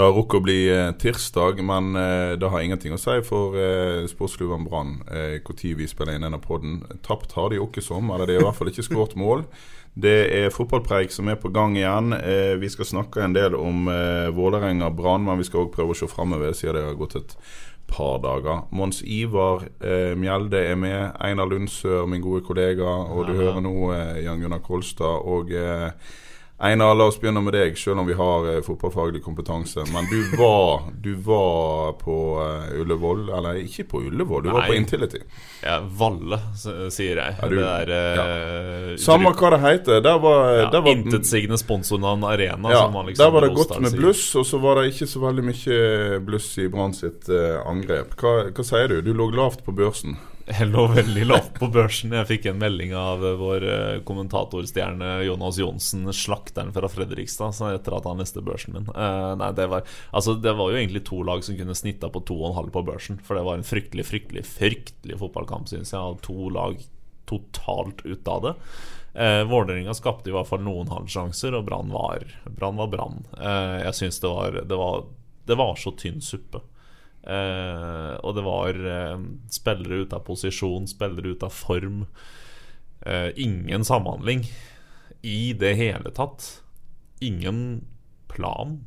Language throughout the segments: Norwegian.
Det har rukket å bli eh, tirsdag, men eh, det har ingenting å si for eh, Sportsklubben Brann når vi spiller inn denne podden. Tapt har de ikke som, eller det er i hvert fall ikke skåret mål. Det er fotballpreik som er på gang igjen. Vi skal snakke en del om eh, Vålerenga Brann, men vi skal òg prøve å se framover, siden det har gått et par dager. Mons Ivar Mjelde er med. Einar Lundsør, min gode kollega. Og du hører nå Jan Gunnar Kolstad. Og Einar, la oss begynne med deg, selv om vi har eh, fotballfaglig kompetanse. Men du var, du var på eh, Ullevål, eller ikke på Ullevål, du var på Intility. Ja, Valle, s- sier jeg. Er du- det er eh, Samme hva det heter. Der var, ja, der var Intetsigende sponsornavn Arena. ja, som liksom Der var det godt med sier. bluss, og så var det ikke så veldig mye bluss i Brann sitt eh, angrep. Hva, hva sier du? Du lå lavt på børsen. Jeg lå veldig lavt på børsen. Jeg fikk en melding av vår eh, kommentatorstjerne Jonas Johnsen, slakteren fra Fredrikstad, etter at han leste børsen min. Eh, nei, det var, altså, det var jo egentlig to lag som kunne snitta på 2,5 på børsen. For det var en fryktelig, fryktelig, fryktelig fotballkamp, syns jeg. Og to lag totalt ute av det. Eh, Vålerenga skapte i hvert fall noen halvsjanser, og Brann var Brann. Eh, jeg syns det det, det var så tynn suppe. Eh, og det var eh, spillere ute av posisjon, spillere ute av form. Eh, ingen samhandling i det hele tatt. Ingen plan,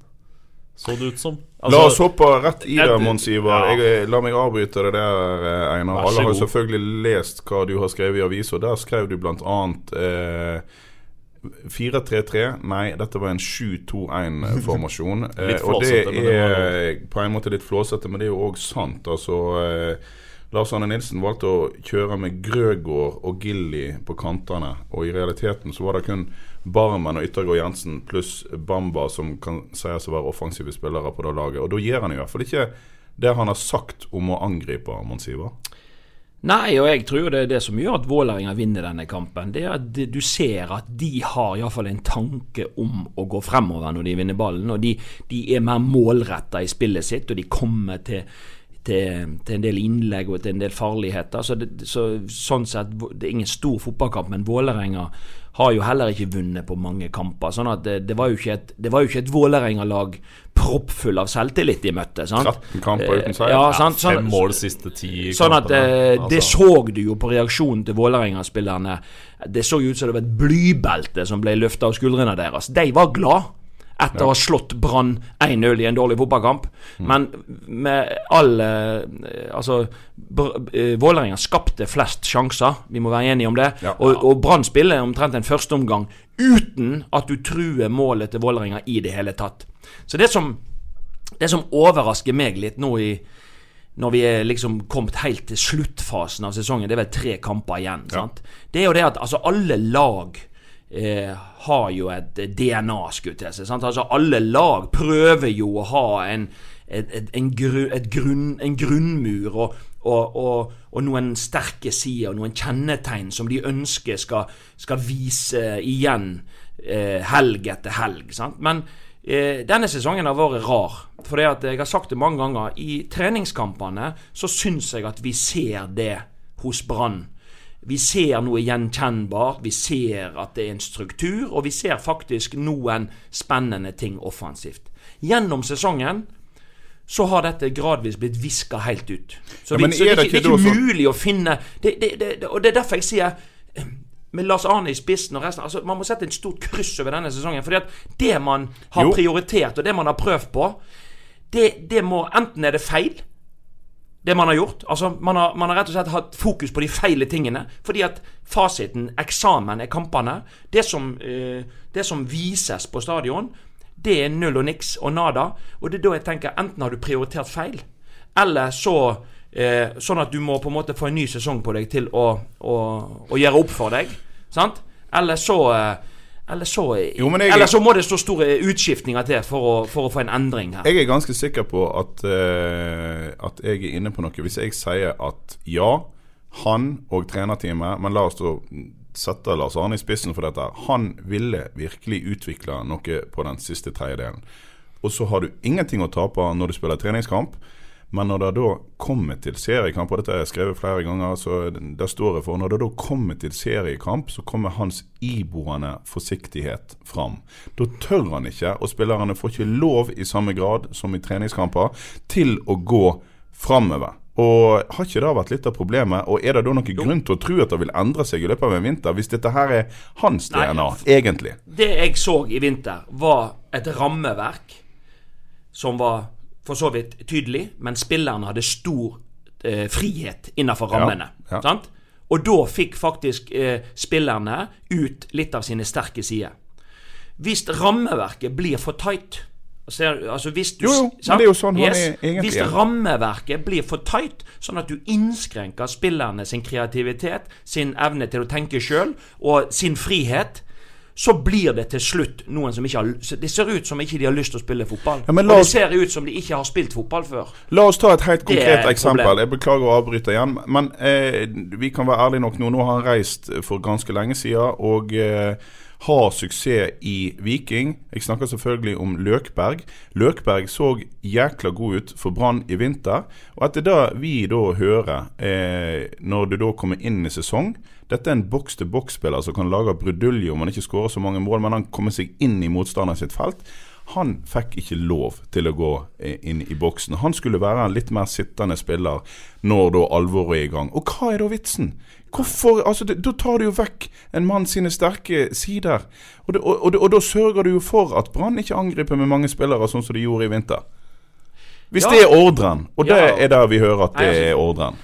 så det ut som. La oss hoppe rett i det, Mons Ivar. ja. Jeg, la meg avbryte det der, Einar. Alle har selvfølgelig lest hva du har skrevet i avisa. Der skrev du bl.a. Eh, 4-3-3. Nei, dette var en 7-2-1-formasjon. Eh, og det er på en måte litt flåsete, men det er jo òg sant. Altså eh, Lars Arne Nilsen valgte å kjøre med Grøgaard og Gilly på kantene. Og i realiteten så var det kun Barmen og Yttergård Jensen pluss Bamba som kan sies å være offensive spillere på det laget. Og da gjør han i hvert fall ikke det han har sagt om å angripe, Mons Ivar. Nei, og jeg tror det er det som gjør at Vålerenga vinner denne kampen. Det er at du ser at de har iallfall en tanke om å gå fremover når de vinner ballen. Og de, de er mer målretta i spillet sitt, og de kommer til, til, til en del innlegg og til en del farligheter. Så, det, så Sånn sett, det er ingen stor fotballkamp, men Vålerenga har jo heller ikke vunnet på mange kamper. sånn at det, det var jo ikke et, et Vålerenga-lag proppfull av selvtillit de møtte. sant? 13 kamper uten seier. Ja, sant? Sånn, Fem mål siste ti Sånn at eh, Det Altså, så du jo på reaksjonen til Vålerenga-spillerne. Det så jo ut som det var et blybelte som ble løfta av skuldrene deres. De var glad etter å ha slått Brann 1-0 i en dårlig fotballkamp. Mm. Men med all eh, Altså, eh, Vålerenga skapte flest sjanser, vi må være enige om det. Ja. Og, og Brann spiller omtrent en førsteomgang uten at du truer målet til Vålerenga i det hele tatt. Så det som, det som overrasker meg litt nå i når vi er liksom kommet helt til sluttfasen av sesongen, det er vel tre kamper igjen. sant? Det er jo det at altså, alle lag eh, har jo et DNA, jeg til seg. Altså, alle lag prøver jo å ha en, et, en, gru, grunn, en grunnmur og, og, og, og noen sterke sider og noen kjennetegn som de ønsker skal, skal vise igjen eh, helg etter helg. sant? Men Eh, denne sesongen har vært rar. For jeg har sagt det mange ganger. I treningskampene så syns jeg at vi ser det hos Brann. Vi ser noe gjenkjennbart, vi ser at det er en struktur, og vi ser faktisk noen spennende ting offensivt. Gjennom sesongen så har dette gradvis blitt viska helt ut. Så, Ja, vi, så det, er det ikke, det er ikke mulig å finne det, det, det, det, Og det er derfor jeg sier med Lars Arne i spissen og resten altså Man må sette et stort kryss over denne sesongen. Fordi at det man har Jo. prioritert, og det man har prøvd på, det, det må Enten er det feil, det man har gjort. Altså, man har, man har rett og slett hatt fokus på de feile tingene. Fordi at fasiten, eksamen, er kampene. Det som, eh, det som vises på stadion, det er null og niks og nada. Og det er da jeg tenker enten har du prioritert feil, eller så eh, Sånn at du må på en måte få en ny sesong på deg til å, å, å gjøre opp for deg. Sant? Eller så eh, Eller så, jeg- eller så må det stå store utskiftninger til for å, for å få en endring her. Jeg er ganske sikker på at, uh, at jeg er inne på noe hvis jeg sier at ja, han og trenerteamet Men la oss sette Lars Arne i spissen for dette. Han ville virkelig utvikle noe på den siste tredjedelen. Og så har du ingenting å tape når du spiller treningskamp. Men når det da kommer til seriekamp, og dette har jeg skrevet flere ganger, så det står jeg for Når det da kommer til seriekamp, så kommer hans iboende forsiktighet fram. Da tør han ikke, og spillerne får ikke lov i samme grad som i treningskamper, til å gå framover. Og Har ikke det vært litt av problemet? Og Er det da noen grunn til å tro at det vil endre seg i løpet av en vinter, hvis dette her er hans DNA, egentlig? Det jeg så i vinter, var et rammeverk som var for så vidt tydelig, men spillerne hadde stor eh, frihet innenfor rammene. ja. Sant? Og da fikk faktisk eh, spillerne ut litt av sine sterke sider. Hvis rammeverket blir for tight altså hvis du, Jo, jo, men det er jo sånn han er egentlig Hvis er. rammeverket blir for tight, sånn at du innskrenker spillerne sin kreativitet, sin evne til å tenke sjøl og sin frihet, så blir det til slutt noen som ikke har Det ser ut som ikke de har lyst til å spille fotball. Ja, og det ser ut som de ikke har spilt fotball før. La oss ta et helt konkret eksempel. problem. Jeg beklager å avbryte igjen. Men eh, vi kan være ærlige nok nå. Nå har han reist for ganske lenge siden og eh, har suksess i Viking. Jeg snakker selvfølgelig om Løkberg. Løkberg så jækla god ut for Brann i vinter. Og etter det vi da hører, eh, når du da kommer inn i sesong Dette er en boks-til-boks-spiller som kan lage brudulje om han ikke skårer så mange mål, men han kommer seg inn i motstanderen sitt felt. Han fikk ikke lov til å gå eh, inn i boksen. Han skulle være en litt mer sittende spiller når da alvoret er i gang. Og hva er da vitsen? Hvorfor, altså Da tar du jo vekk en mann sine sterke sider. Og, det, og, og, og da sørger du jo for at Brann ikke angriper med mange spillere, sånn som de gjorde i vinter. Hvis Ja. det er ordren, og det Ja. er der vi hører at det Nei, altså- er ordren.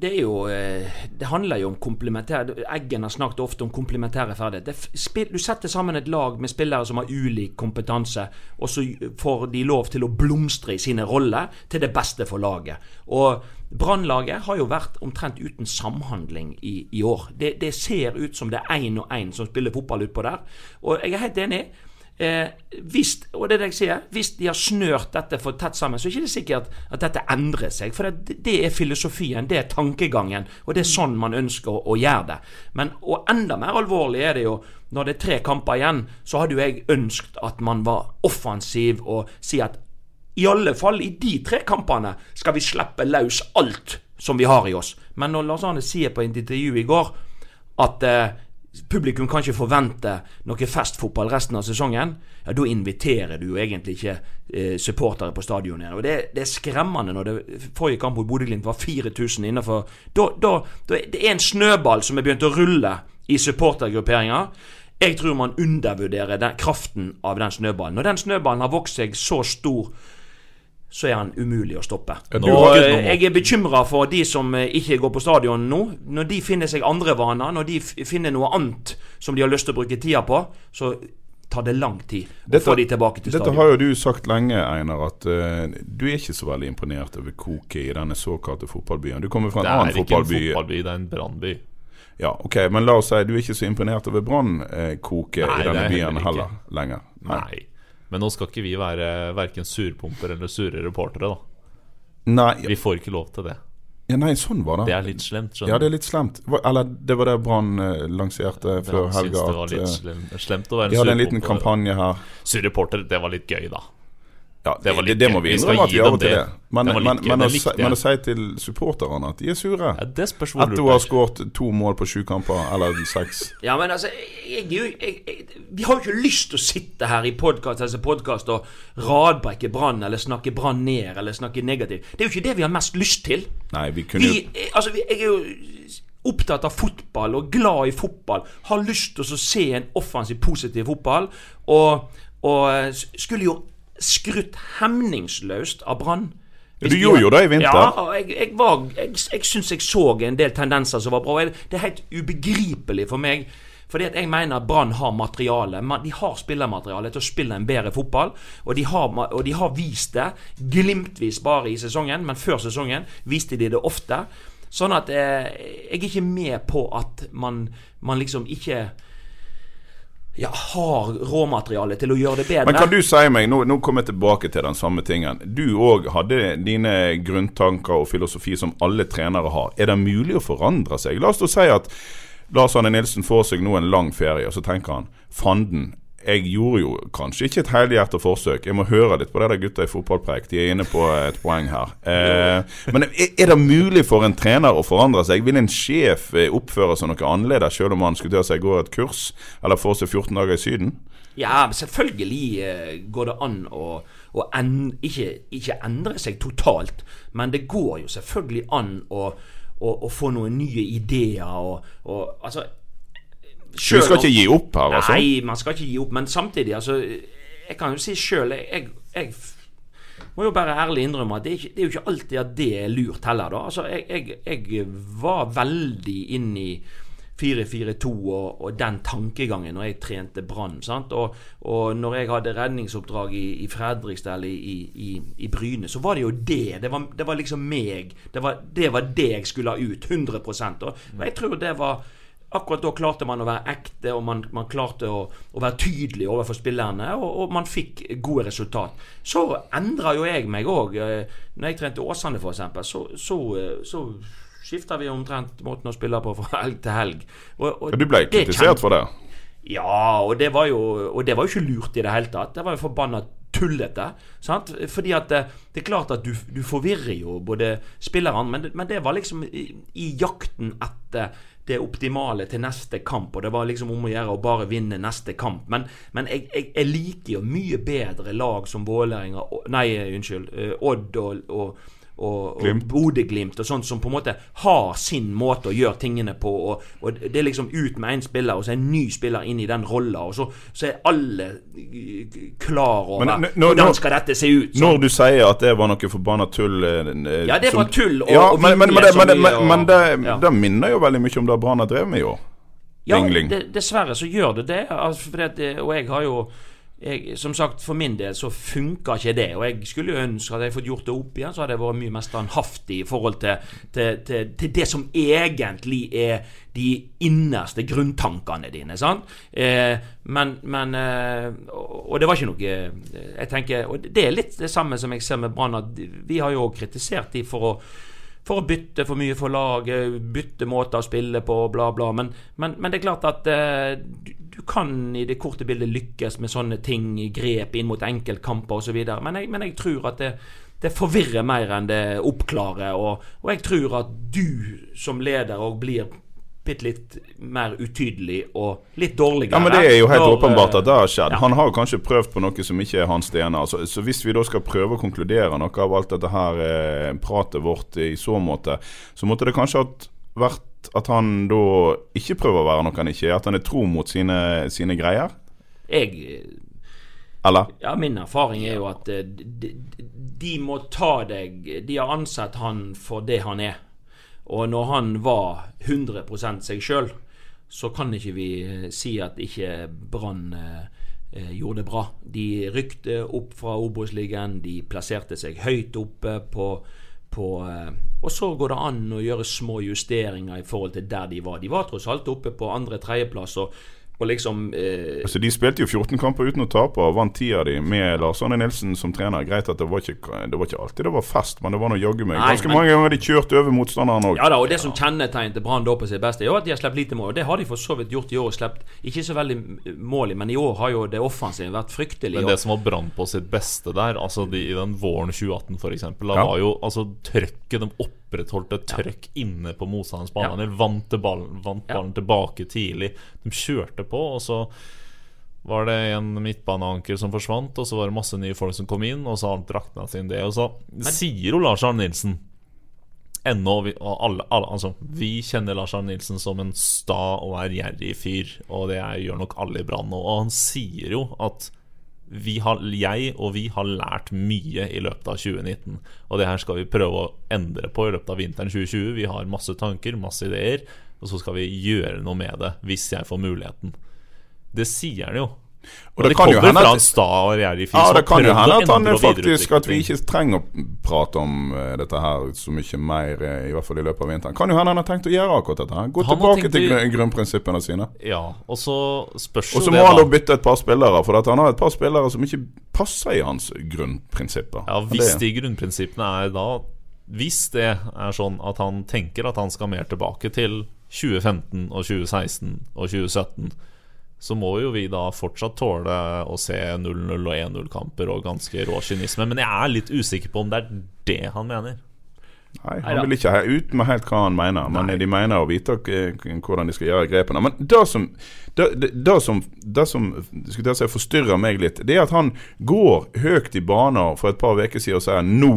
Det er jo eh, Det handler jo om komplementær Eggen har snakket ofte om komplementære ferdigheter. Du setter sammen et lag med spillere som har ulik kompetanse, og så får de lov til å blomstre i sine roller til det beste for laget. Og Brannlaget har jo vært omtrent uten samhandling i, i år. Det, det ser ut som det er én og én som spiller fotball utpå der. Og jeg er helt enig. Eh, hvis, og det er det jeg sier, hvis de har snørt dette for tett sammen, så er det ikke sikkert at dette endrer seg. For det, det er filosofien, det er tankegangen, og det er sånn man ønsker å, å gjøre det. Men, og enda mer alvorlig er det jo når det er tre kamper igjen, så hadde jo jeg ønsket at man var offensiv og si at i alle fall i de tre kampene skal vi slippe løs alt som vi har i oss. Men når Lars Arne sier på et intervju i går at eh, publikum kan ikke forvente noe festfotball resten av sesongen, ja, da inviterer du jo egentlig ikke eh, supportere på stadion igjen. Og det, det er skremmende når det forrige kamp mot Bodø-Glimt var 4000 innenfor da, da, Det er en snøball som er begynt å rulle i supportergrupperinger. Jeg tror man undervurderer den, kraften av den snøballen. Når den snøballen har vokst seg så stor så er han umulig å stoppe. Og eh, Jeg er bekymra for de som eh, ikke går på stadion nå. Når de finner seg andre vaner, når de finner noe annet som de har lyst til å bruke tida på, så tar det lang tid å Dette- få de tilbake til Dette stadion. har jo du sagt lenge, Einar, at uh, du er ikke så veldig imponert over koket i denne såkalte fotballbyen. Du kommer fra en Det er ikke en fotballby. fotballby, det er en brannby. Ja, ok, Men la oss si du er ikke så imponert over Brann-koket Nei, i denne byen heller lenger. lenger. Nei. Men nå skal ikke vi være verken surpumper eller sure reportere, da. Nei, Vi får ikke lov til det. ja, nei sånn var det. Det er litt slemt, skjønner Ja, det er litt slemt. Eller det var det Brann eh, lanserte før helga. det var litt eh, slemt, slemt å være de hadde en liten kampanje her. Surreporter, det var litt gøy, da. Ja, Det var litt det må vi innrømme at vi av og til det. Men, Det men, men, å, likte men å si til supporterne at de er sure Ja, det spørs hvor etter lurt å ha det er. skåret to mål på sju kamper, eller seks Ja, men altså jeg, jeg, jeg, Vi har jo ikke lyst til å sitte her i podkast altså podcast, og radbrekke Brann, eller snakke Brann ned, eller snakke negativt. Det er jo ikke det vi har mest lyst til. Nei, vi kunne Vi, jo altså, vi, jeg er jo opptatt av fotball og glad i fotball. Har lyst til å se en offensiv, positiv fotball. Og, og eh, skulle jo skrutt hemningsløst av Brann. Du gjorde jo det i vinter. Ja, og jeg, jeg, var, jeg, jeg syns jeg så en del tendenser som var bra. Det er helt ubegripelig for meg. Fordi at jeg mener at Brann har materiale. De har spillermateriale til å spille en bedre fotball. Og de har, og de har vist det glimtvis bare i sesongen, men før sesongen viste de det ofte. Sånn at eh, jeg er ikke med på at man, man liksom ikke ja, har råmateriale til å gjøre det bedre. Men kan du si meg, nå, nå kommer jeg tilbake til den samme tingen. Du òg hadde dine grunntanker og filosofi som alle trenere har. Er det mulig å forandre seg? La oss da si at Lars Arne Nilsen får seg nå en lang ferie, og så tenker han fanden. Jeg gjorde jo kanskje ikke et helhjertet forsøk. Jeg må høre litt på det der gutta i fotballpreik. De er inne på et poeng her. Eh, men er, det mulig for en trener å forandre seg? Vil en sjef eh, oppføre seg noe annerledes selv om han skulle til seg gå et kurs, eller få seg 14 dager i Syden? Ja, selvfølgelig eh, går det an å, å en, ikke, ikke endre seg totalt. Men det går jo selvfølgelig an å, å, å få noen nye ideer og, og altså Du skal ikke gi opp her, altså? Nei, man skal ikke gi opp. Men samtidig, altså Jeg kan jo si sjøl jeg, jeg må jo bare ærlig innrømme at det er, ikke, det er jo ikke alltid at det er lurt heller, da. Altså, jeg, jeg, jeg var veldig inn i 4-4-2 og, og, den tankegangen når jeg trente Brann. Og, og når jeg hadde redningsoppdrag i, i Fredrikstad eller i, i, i, Bryne, så var det jo det. Det var, det var liksom meg. Det var, det var, det jeg skulle ha ut. 100% Og jeg tror det var Akkurat da klarte man å være ekte, og man, man klarte å, å, være tydelig overfor spillerne, og, og, man fikk gode resultat. Så endra jo jeg meg òg. Når jeg trente Åsane, f.eks., så, så, så skifta vi omtrent måten å spille på fra helg til helg. Og, og du ble kritisert for det? Ja, og det, var jo, og det var jo ikke lurt i det hele tatt. Det var jo forbanna tullete. Sant? Fordi at det, det, er klart at du, du forvirrer jo både spillerne, men, men, det var liksom i, i jakten etter det optimale til neste kamp. Og det var liksom om å gjøre å bare vinne neste kamp. Men, men jeg, jeg, jeg, liker jo mye bedre lag som Vålerenga Nei, unnskyld. Odd og, og og, og Bodø-Glimt og sånt som på en måte har sin måte å gjøre tingene på. Og, og Det er liksom ut med én spiller, og så er en ny spiller inn i den rolla. Og så, så, er alle klar over Men, hvordan skal dette se ut. Så. Når du sier at det var noe forbanna tull eh, Ja, det var tull. Og, ja, men, men, men, det, mye, men det, ja. det, minner jo veldig mye om det Brann har drevet med i år. Ja, det, dessverre så gjør det det. Altså, det og jeg har jo jeg, som sagt, For min del så funka ikke det. Og jeg skulle jo ønske at jeg fått gjort det opp igjen, så hadde jeg vært mye mer standhaftig i forhold til, til, til, til, det som egentlig er de innerste grunntankene dine. sant? Eh, men, men eh, Og det var ikke noe eh, Jeg tenker, og Det er litt det samme som jeg ser med Brann, vi har jo kritisert de for å for å bytte for mye for laget, bytte måter å spille på, bla, bla. Men, men, men det er klart at eh, du, du, kan i det korte bildet lykkes med sånne ting, grep inn mot enkeltkamper osv. Men, jeg, men jeg tror at det, det forvirrer mer enn det oppklarer. Og, og jeg tror at du som leder òg blir bitte litt mer utydelig og litt dårligere. Ja, men Det er jo helt når, åpenbart at det har skjedd. Ja. Han har kanskje prøvd på noe som ikke er hans DNA. Så, så, hvis vi da skal prøve å konkludere noe av alt dette her eh, pratet vårt i så måte, så måtte det kanskje ha vært at han da ikke prøver å være noe han ikke er. At han er tro mot sine, sine greier. Jeg eller? Ja, Min erfaring er jo at de, de, de må ta deg De har ansett han for det han er. Og når han var 100% seg sjøl, så kan ikke vi eh, si at ikke Brann eh, eh, gjorde det bra. De rykte opp fra Obos-ligaen, de plasserte seg høyt oppe på, på eh, Og så går det an å gjøre små justeringer i forhold til der de var. De var tross alt oppe på andre-tredjeplass. og og liksom eh, altså De spilte jo 14 kamper uten å tape og vant ti av de med Lars Arne Nilsen som trener. Greit at det var, ikke, det var ikke alltid det var fest, men det var noe jaggu meg. Ganske men, mange ganger de kjørte over motstanderen òg. Ja da, og det som kjennetegnet Brann da på sitt beste, er jo at de har sluppet lite mål. Og det har de for så vidt gjort i år. Sluppet ikke så veldig mål i, men i år har jo det offensive vært fryktelig. Men det som var Brann på sitt beste der, altså de, i den våren 2018 f.eks., da ja. var jo altså trøkket dem opp opprettholdt et trøkk ja. inne på motstanderens bane. Ja. Vant, ballen, vant ballen tilbake tidlig. De kjørte på, og så var det en midtbaneanker som forsvant, og så var det masse nye folk som kom inn, og så har han drakna sin det. Og så sier jo Lars Arne Nilsen ennå vi, alle, alle, altså, vi kjenner Lars Arne Nilsen som en sta og ærgjerrig fyr, og det gjør nok alle i Brann nå. Og han sier jo at har, jeg og vi har lært mye i løpet av 2019. Og det her skal vi prøve å endre på i løpet av vinteren 2020. Vi har masse tanker, masse ideer, og så skal vi gjøre noe med det hvis jeg får muligheten. Det sier han jo. Og det, det kan jo hende at- og Ja, det kan jo hende at han er faktisk At vi ikke trenger å prate om uh, dette her så mye mer, uh, i hvert fall i løpet av vinteren. Kan jo hende han har tenkt å gjøre akkurat dette. her Gå Han tilbake til grunn, grunnprinsippene sine. Ja, og så spørs Og så må han da bytte et par spillere, for han har et par spillere som ikke passer i hans grunnprinsipper. Ja, Hvis de grunnprinsippene er da Hvis det er sånn at han tenker at han skal mer tilbake til 2015 og 2016 og 2017, så må jo vi da fortsatt tåle å se 0-0 og 1-0-kamper og ganske rå kynisme. Men jeg er litt usikker på om det er det han mener. Nei, han vil ikke ut med helt hva han mener, men de mener å vite hvordan de skal gjøre grepene. Men det som, det, det, det som, det som si, forstyrrer meg litt, det er at han går høyt i baner for et par uker siden og sier nå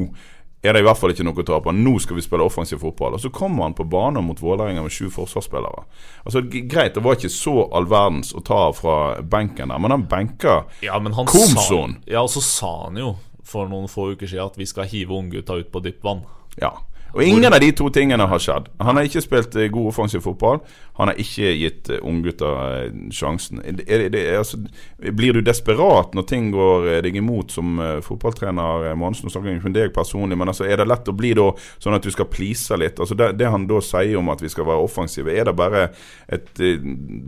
er det i hvert fall ikke noe å tape. Nå skal vi spille offensiv fotball. Og så kommer han på banen mot Vålerenga med sju forsvarsspillere. Altså Greit, det var ikke så all verdens å ta fra benken der, men han benka Ja, men han Komson. Sa, ja, og så sa han jo for noen få uker siden at vi skal hive unggutta ut på dypt vann. Ja. Og ingen av de to tingene har skjedd. Han har ikke spilt eh, god offensiv fotball. Han har ikke gitt unggutter unggutta eh, sjansen. Er det, det, altså, blir du desperat når ting går eh, deg imot som eh, fotballtrener? eh, Monsen, nå snakker jeg ikke deg personlig, men altså, er det lett å bli da sånn at du skal please litt? Altså, det, det han da sier om at vi skal være offensive, er det bare et eh,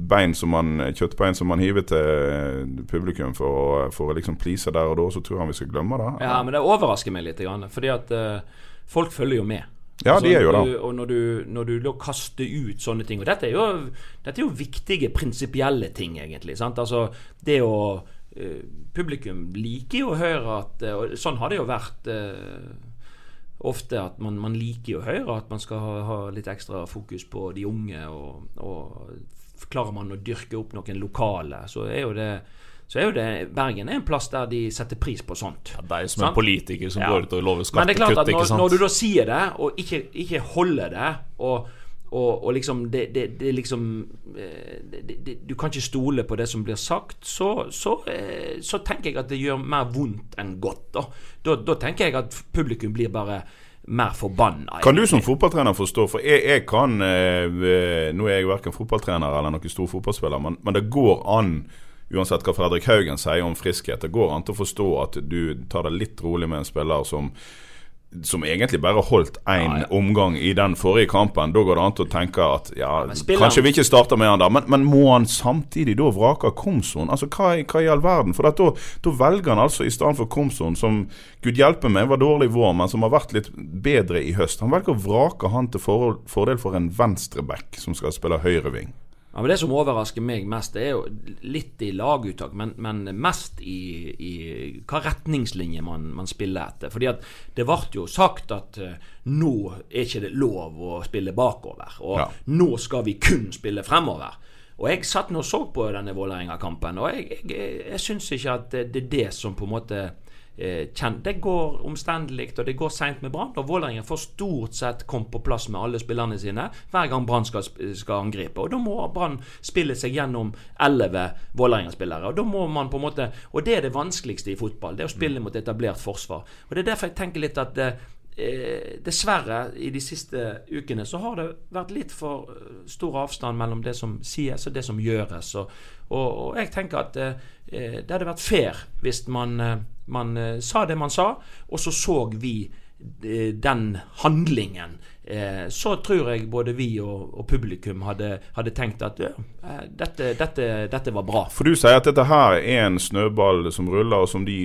bein som man, kjøttbein som man hiver til eh, publikum for, for å liksom please der og da, så tror han vi skal glemme det? Ja, men det overrasker meg litt, fordi at eh, folk følger jo med. Ja, de er jo det. Og når du, når du da kaster ut sånne ting Og dette er jo, dette er jo viktige prinsipielle ting, egentlig. Sant? Altså, det å eh, Publikum liker jo å høre at eh, Og sånn har det jo vært eh, ofte at man, man liker å høre at man skal ha, ha litt ekstra fokus på de unge. Og, og klarer man å dyrke opp noen lokale, så er jo det så er jo det, Bergen er en plass der de setter pris på sånt. Ja, det er jo som en politiker som Ja. går ut og lover Men det er klart skattekutt, at ikke når, sant? når du da sier det, og ikke, ikke holder det, og, og, og liksom det, det, det liksom eh, det, det, det, Du kan ikke stole på det som blir sagt, så, så, eh, så tenker jeg at det gjør mer vondt enn godt. Da, da, da tenker jeg at publikum blir bare mer forbanna. Kan du som fotballtrener forstå, for jeg, jeg kan eh, Nå er jeg verken fotballtrener eller noen stor fotballspiller, men, men det går an, uansett hva Fredrik Haugen sier om friskhet, det går an til å forstå at du tar det litt rolig med en spiller som som egentlig bare holdt én Ja, omgang i den forrige kampen. Da går det an til å tenke at ja, ja kanskje vi ikke starter med han der, men, men må han samtidig da vrake Komson? Altså, hva, hva i all verden? For da, da velger han altså i stedet for Komson, som gud hjelpe meg var dårlig i vår, men som har vært litt bedre i høst. Han velger å vrake han til fordel for en venstreback som skal spille høyreving. Ja, men Det som overrasker meg mest, det er jo litt i laguttak, men, men mest i, i hva retningslinje man, man spiller etter. Fordi at det ble jo sagt at eh, nå er ikke det lov å spille bakover, og Ja. nå skal vi kun spille fremover. Og jeg satt nå og så på denne Vålerenga-kampen, og jeg, jeg, jeg syns ikke at det, det er det som på en måte eh, kjen- Det går omstendelig, og det går seint med Brann. Og Vålerenga får stort sett kommet på plass med alle spillerne sine hver gang Brann skal, skal angripe. Og da må Brann spille seg gjennom elleve Vålerenga-spillere. Og da må man på en måte Og det er det vanskeligste i fotball. Det er å spille mot etablert forsvar. Og det er derfor jeg tenker litt at eh, dessverre, i de siste ukene så har det vært litt for eh, stor avstand mellom det som sies og det som gjøres. Og, og, og jeg tenker at eh, eh, det hadde vært fair hvis man, eh, man sa det man sa, og så så vi den handlingen. Eh, så tror jeg både vi og, og publikum hadde, hadde tenkt at ja, eh, dette, dette, dette var bra. For du sier at dette her er en snøball som ruller, og som de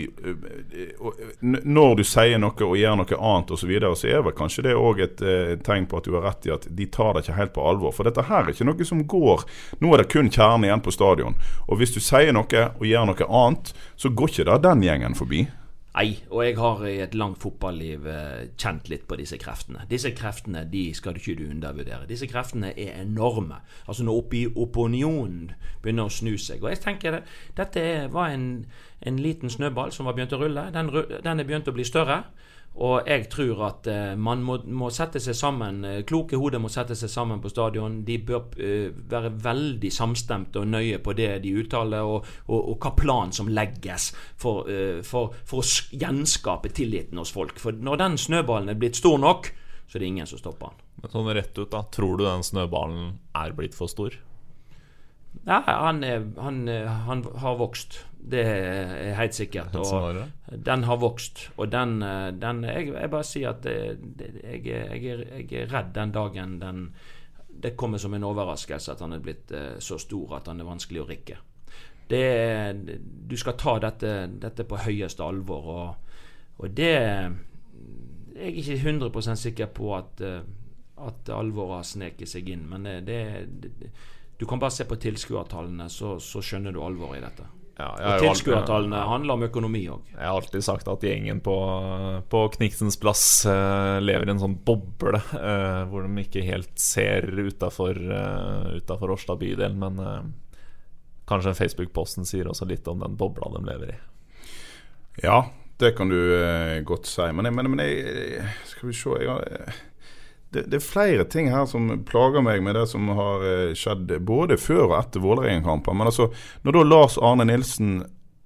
og, øh, Når du sier noe og gjør noe annet osv., så, videre, så er vel kanskje det òg et eh, tegn på at du har rett i at de tar det ikke helt på alvor. For dette her er ikke noe som går Nå er det kun kjernen igjen på stadion. Og hvis du sier noe og gjør noe annet, så går ikke det den gjengen forbi. Nei, og jeg har i et langt fotballiv eh, kjent litt på disse kreftene. Disse kreftene de skal ikke undervurdere. Disse kreftene er enorme. Altså Når oppi opinionen begynner å snu seg. Og jeg tenker det, Dette var en, en liten snøball som var begynt å rulle. Den, den er begynt å bli større. Og jeg tror at eh, man må, må sette seg sammen eh, Kloke hoder må sette seg sammen på stadion. De bør eh, være veldig samstemte og nøye på det de uttaler, og, og, og hva plan som legges for, for, for å gjenskape tilliten hos folk. For når den snøballen er blitt stor nok, så er det ingen som stopper den. Men sånn rett ut, da. Tror du den snøballen er blitt for stor? Nei, han, er, han, han har vokst. Det er helt sikkert. Og den har vokst. Og den, eh, den jeg, jeg bare sier at jeg, jeg, jeg er redd den dagen den Det kommer som en overraskelse at han er blitt eh, så stor at han er vanskelig å rikke. Det du skal ta dette, dette på høyeste alvor, og, og det Jeg er ikke 100% sikker på at, eh, at alvoret har sneket seg inn, men det, det, det Du kan bare se på tilskuertallene, så, så skjønner du alvoret i dette. Ja, Og tilskuertallene handler om økonomi òg. Jeg har alltid sagt at gjengen på, på Kniksens plass uh, lever i en sånn boble uh, hvor de ikke helt ser utafor uh, Årstad bydel. Men uh, kanskje Facebook-posten sier også litt om den bobla de lever i. Ja, det kan du godt si. Men, jeg, men, men jeg, skal vi se jeg har, det, det er flere ting her som plager meg med det som har eh, skjedd både før og etter Vålerenga-kampen. Men altså, når da Lars Arne Nilsen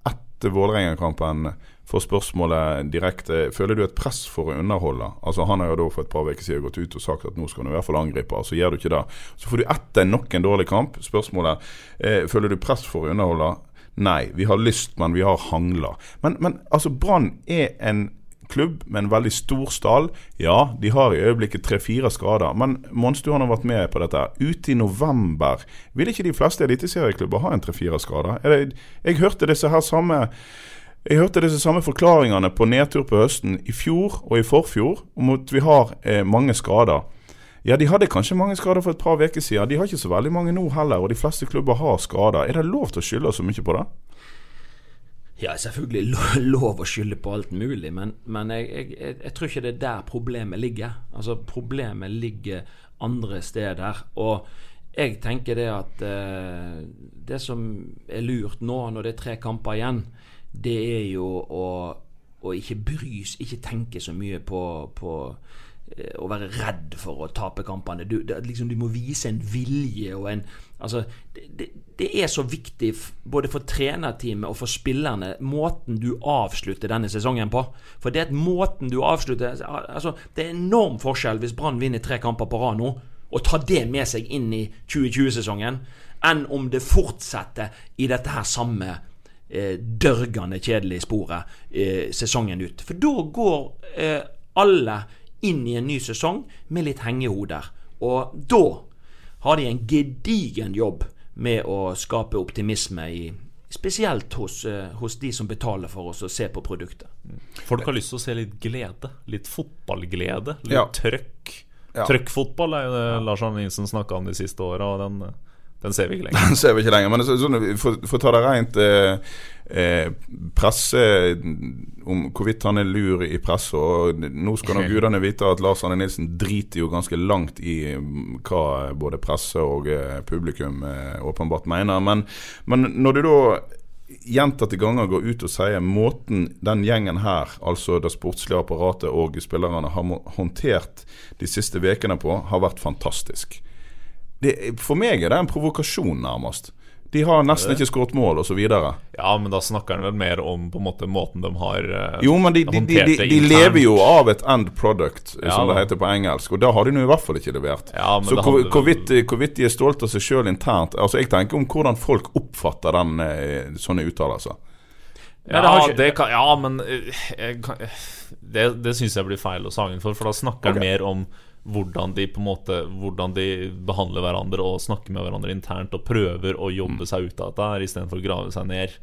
etter Vålerenga-kampen får spørsmålet direkte Føler du et press for å underholde? Altså Han har jo da for et par uker siden gått ut og sagt at nå skal han i hvert fall angripe, og så gjør du ikke det. Så får du etter nok en dårlig kamp spørsmålet eh, Føler du press for å underholde? Nei, vi har lyst, men vi har hangla. Men, men altså, Brann er en klubb med en veldig stor stall. Ja, de har i øyeblikket tre-fire skader. Men Mons, har vært med på dette. Ute i november vil ikke de fleste eliteserieklubber ha en tre-fire skader? Er det, jeg hørte disse her samme jeg hørte disse samme forklaringene på nedtur på høsten i fjor og i forfjor om at vi har eh, mange skader. Ja, de hadde kanskje mange skader for et par uker siden. De har ikke så veldig mange nå heller, og de fleste klubber har skader. Er det lov til å skylde så mye på det? Ja, selvfølgelig lo- lov å skylde på alt mulig, men, men jeg, jeg, jeg, tror ikke det er der problemet ligger. Altså, Problemet ligger andre steder. Og jeg tenker det at eh, det som er lurt nå, når det er tre kamper igjen, det er jo å, å ikke brys, ikke tenke så mye på, på å være redd for å tape kampene. Du, det, liksom, du må vise en vilje og en Altså, det, det, er så viktig både for trenerteamet og for spillerne måten du avslutter denne sesongen på. For det er at måten du avslutter altså, Det er enorm forskjell hvis Brann vinner tre kamper på rad nå, og tar det med seg inn i 2020-sesongen, enn om det fortsetter i dette her samme eh, dørgende kjedelige sporet eh, sesongen ut. For da går eh, alle inn i en ny sesong med litt hengehoder. Og da har de en gedigen jobb med å skape optimisme i Spesielt hos, eh, hos de som betaler for oss å se på produktet. Folk har lyst til å se litt glede. Litt fotballglede. Litt Ja. trøkk. Ja. Trøkkfotball er jo det Lars Arne Nilsen snakka om de siste åra, og den, den ser vi ikke lenger. Den ser vi ikke lenger. Men så, sånn, for, for å ta det rent eh, eh, presse om hvorvidt han er lur i presse. Og nå skal nå gudene vite at Lars Arne Nilsen driter jo ganske langt i mm, hva både presse og eh, publikum eh, åpenbart mener. Men, men når du da gjentatte ganger går ut og sier måten den gjengen her, altså det sportslige apparatet og spillerne, har håndtert de siste ukene på, har vært fantastisk. Det, for meg er det en provokasjon, nærmest. De har nesten ikke skåret mål, osv. Ja, men da snakker han vel mer om på en måte måten de har uh, Jo, men de, de, de, de, de lever jo av et end product, Ja, som det heter på engelsk. Og da har de nå i hvert fall ikke levert. Ja, men Så det hvor, vel- hvorvidt, hvorvidt de er stolte av seg sjøl internt Altså Jeg tenker om hvordan folk oppfatter den eh, sånne uttalelser. Ja, det ikke- det kan, ja men jeg kan, det, det syns jeg blir feil å sagen for, for da snakker han okay. mer om hvordan de på en måte Hvordan de behandler hverandre og snakker med hverandre internt og prøver å jobbe seg ut av dette her istedenfor å grave seg ned.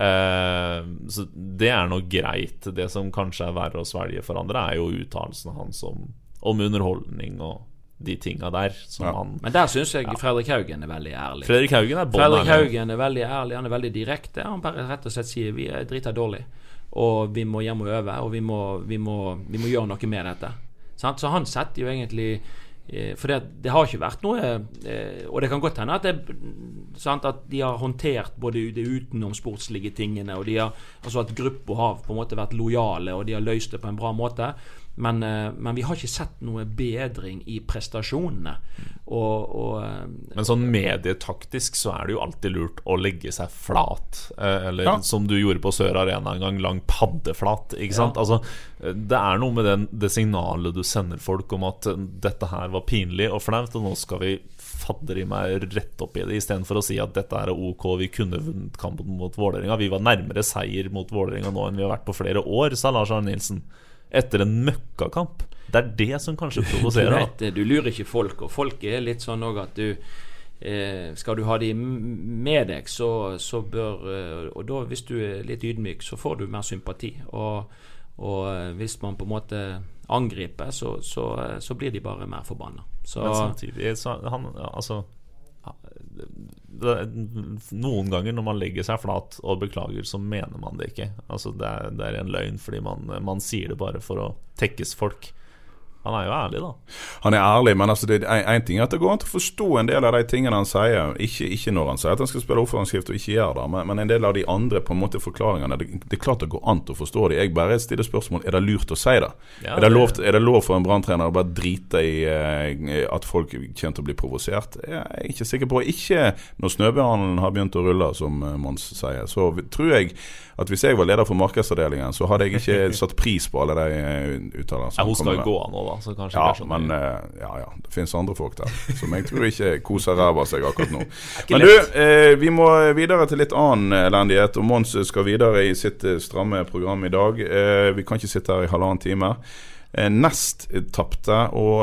Eh, så det er nå greit. Det som kanskje er verre å svelge for andre, er jo uttalelsene hans om, om underholdning og de tinga der. Som Ja. han Men der syns jeg Fredrik Haugen er veldig ærlig. Fredrik Haugen er Fredrik. Haugen er veldig ærlig, han er veldig direkte. Han bare rett og slett sier vi er drita dårlig, og vi må hjem og øve, og vi må, vi må, vi må gjøre noe med dette. Sant? Så han setter jo egentlig eh, For det, det har ikke vært noe eh, Og det kan godt hende at, det, sant, at de har håndtert både de utenomsportslige tingene, og de har, altså at gruppa har på en måte vært lojale, og de har løst det på en bra måte. Men, eh, men vi har ikke sett noe bedring i prestasjonene. Og, og eh, Men sånn medietaktisk så er det jo alltid lurt å legge seg flat. Eh, eller Ja. som du gjorde på Sør Arena en gang, lang paddeflat. Ikke sant? Ja. Altså, det er noe med den, det signalet du sender folk om at dette her var pinlig og flaut, og nå skal vi fadder i meg rett opp i det, istedenfor å si at dette er ok, vi kunne vunnet kampen mot Vålerenga. Vi var nærmere seier mot Vålerenga nå enn vi har vært på flere år, sa Lars Arne Nilsen. Etter en møkkakamp. Det er det som kanskje provoserer. Du, vet, du lurer ikke folk, og folk er litt sånn òg at du eh, Skal du ha de med deg, så, så bør eh, Og da, hvis du er litt ydmyk, så får du mer sympati. Og, og eh, hvis man på en måte angriper, så, så, eh, så blir de bare mer forbanna. Så Men samtidig så han, altså, Noen ganger når man legger seg flat og beklager, så mener man det ikke. Altså, det, er, det er en løgn fordi man, man sier det bare for å tekkes folk. Han er jo ærlig, da. Han er ærlig, men altså en ting er at det går an til å forstå en del av de tingene han sier. Ikke, ikke når han sier at han skal spille offensivt og ikke gjør det, men, men en del av de andre på en måte forklaringene. Det, det er klart det går an til å forstå det. Jeg bare stiller spørsmål er det lurt å si det. Ja, er, det lov, er det lov for en branntrener å bare drite i eh, at folk kommer til å bli provosert? Jeg er ikke sikker på. Ikke når snøbjørnen har begynt å rulle, som eh, Mons sier. Så tror jeg at hvis jeg var leder for markedsavdelingen, så hadde jeg ikke satt pris på alle de eh, uttalelsene. Ja, hun skal jo gå av nå, da. Så kanskje Ja, sånn men uh, ja, ja, det finnes andre folk der som jeg tror ikke koser ræva seg akkurat nå. Men du, eh, vi må videre til litt annen elendighet. Og Mons skal videre i sitt eh, stramme program i dag. Uh, vi kan ikke sitte her i halvannen time. Nest tapte, og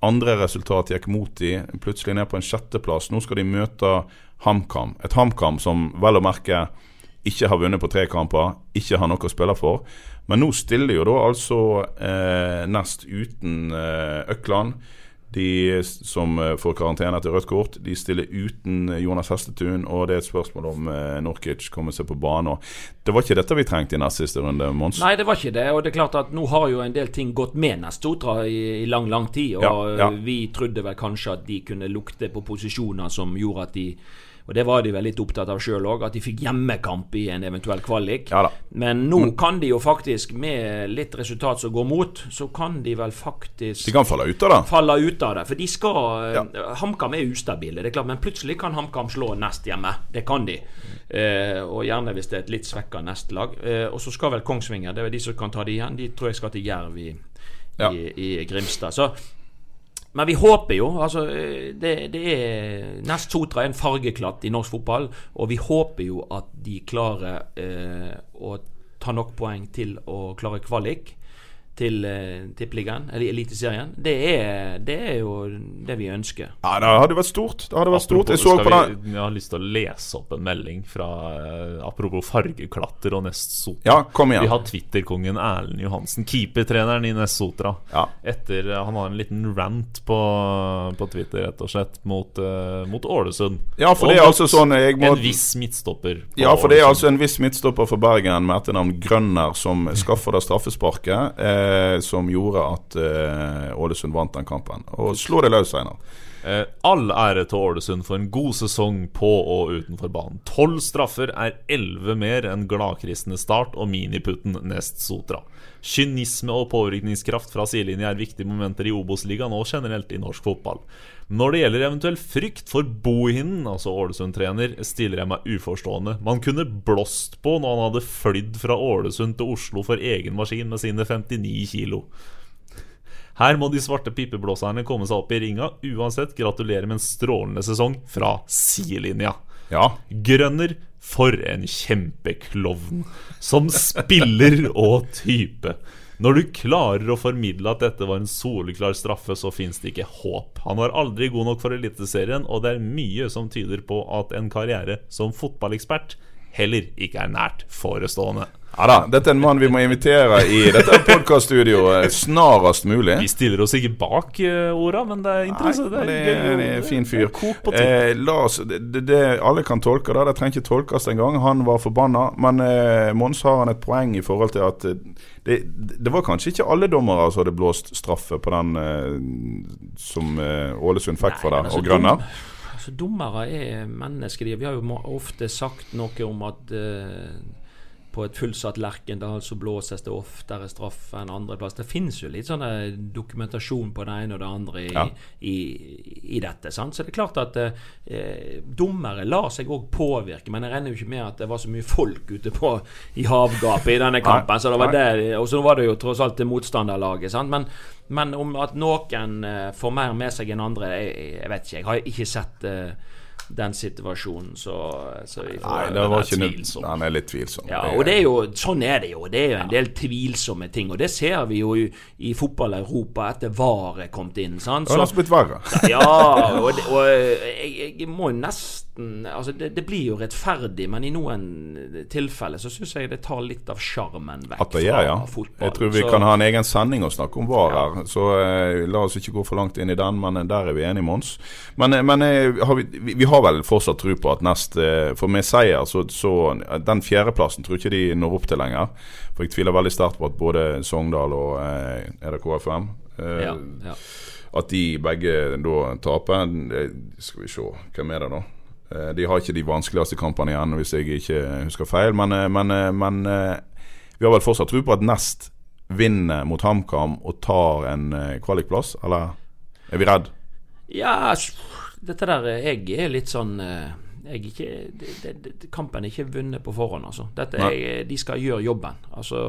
andre resultat gikk mot de Plutselig ned på en sjetteplass. Nå skal de møte HamKam. Et HamKam som vel å merke ikke har vunnet på tre kamper, ikke har noe å spille for. Men nå stiller jo da altså eh, Nest uten eh, Økland. De som eh, får karantene etter rødt kort, de stiller uten eh, Jonas Hestetun. Og det er et spørsmål om eh, Norkic kommer seg på banen. Det var ikke dette vi trengte i nest siste runde, Mons. Nei, det var ikke det. Og det er klart at nå har jo en del ting gått med Nestotra i, i lang, lang tid. Og Ja, ja. vi trodde vel kanskje at de kunne lukte på posisjoner som gjorde at de og det var de vel litt opptatt av sjøl òg, at de fikk hjemmekamp i en eventuell kvalik. Ja. Men nå kan de jo faktisk, med litt resultat som går mot, så kan de vel faktisk De kan falle ut av det. falle ut av det. For de skal Ja. HamKam er ustabile, det er klart, men plutselig kan HamKam slå Nest hjemme. Det kan de. Eh, og gjerne hvis det er et litt svekka nestlag. Eh, og så skal vel Kongsvinger, det er vel de som kan ta det igjen. De tror jeg skal til Jerv i, Ja. i, i Grimstad. Så men vi håper jo altså det, det er Nest Sotra er en fargeklatt i norsk fotball, og vi håper jo at de klarer eh, å ta nok poeng til å klare kvalik til eh, Tippeligaen, eller Eliteserien. Det er, det er jo det vi ønsker. Ja, Det hadde vært stort. Det hadde vært stort. Jeg så på vi, den Jeg har lyst til å lese opp en melding fra eh, Apropos fargeklatter og Nest Sotra. Ja, kom Vi har Twitter-kongen Erlend Johansen, keepertreneren i Nest Sotra. Ja. Etter eh, Han har en liten rant på, på Twitter, rett og slett, mot, eh, mot Ålesund. Ja, for det er altså sånn jeg må, En viss midtstopper. Ja, for det er altså en viss midtstopper for Bergen med etternavn Grønner som skaffer det straffesparket eh, som gjorde at eh, Ålesund vant den kampen. Og slå det løs, Einar. Eh, all ære til Ålesund for en god sesong på og utenfor banen. Tolv straffer er elleve mer enn gladkristne Start og miniputten Nest Sotra. Kynisme og påvirkningskraft fra sidelinje er viktige momenter i Obos-ligaen og generelt i norsk fotball. Når det gjelder eventuell frykt for bohinden, altså Ålesund-trener, stiller jeg meg uforstående. Man kunne blåst på når han hadde flydd fra Ålesund til Oslo for egen maskin med sine 59 kilo. Her må de svarte pipeblåserne komme seg opp i ringa. Uansett, gratulerer med en strålende sesong fra sidelinja. Ja. Grønner, for en kjempeklovn. Som spiller og type. Når du klarer å formidle at dette var en soleklar straffe, så fins det ikke håp. Han var aldri god nok for Eliteserien, og det er mye som tyder på at en karriere som fotballekspert heller ikke er nært forestående. Ja da. Dette er en mann vi må invitere i dette podkaststudioet snarest mulig. Vi stiller oss ikke bak uh, orda, men det er Nei, interessant. er, det er det er en fin fyr. Eh, la oss, det, det, det, alle kan tolke det. Det trenger ikke tolkes engang. Han var forbanna. Men eh, Mons har han et poeng i forhold til at eh, det, det var kanskje ikke alle dommere som hadde blåst straffe på den eh, som eh, Ålesund fikk for det, altså, og Grønner. dom- Altså, dommere er mennesker. Vi har jo ofte sagt noe om at eh, på et fullsatt Lerkendal så blåses det oftere straff enn andreplass. Det finnes jo litt sånn dokumentasjon på det ene og det andre i, Ja. i, i dette. Sant? Så det er klart at eh, dommere lar seg òg påvirke, men jeg regner jo ikke med at det var så mye folk ute på i havgapet i denne kampen. Så det var det, og så var det jo tross alt det motstanderlaget. Sant? Men, men om at noen eh, får mer med seg enn andre, jeg, jeg vet ikke. Jeg har ikke sett eh, den situasjonen, så, så vi får Nei, det var ikke tvilsom. Han er litt tvilsom. ja, og det er jo, sånn er det jo. Det er jo en del tvilsomme ting. Og det ser vi jo i, i fotball-Europa etter VAR er kommet inn. Sant? Det har også blitt verre. ja, og, det, og jeg, jeg må nesten Altså, det, det blir jo rettferdig, men i noen tilfeller så syns jeg det tar litt av sjarmen vekk At det gjør, ja. fotball. Jeg tror vi Så- kan ha en egen sending og snakke om VAR her. Så eh, la oss ikke gå for langt inn i den, men eh, der er vi enige, Mons. Men, eh, men eh, har vi, vi, vi har vel fortsatt tro på at nest eh, For med seier, så, så Den fjerdeplassen tror ikke de når opp til lenger. For jeg tviler veldig sterkt på at både Sogndal og eh, Er det KFM? Eh, ja, ja. At de begge da taper. Skal vi se, hvem er det da? Eh, De har ikke de vanskeligste kampene igjen, hvis jeg ikke husker feil. Men, eh, men, men vi har vel fortsatt tro på at Nest vinner mot HamKam og tar en kvalikplass, eller er vi redd? Ja, dette der Jeg er litt sånn eh, jeg er ikke, det, det, Kampen er ikke vunnet på forhånd, altså. Dette er, de skal gjøre jobben. Altså,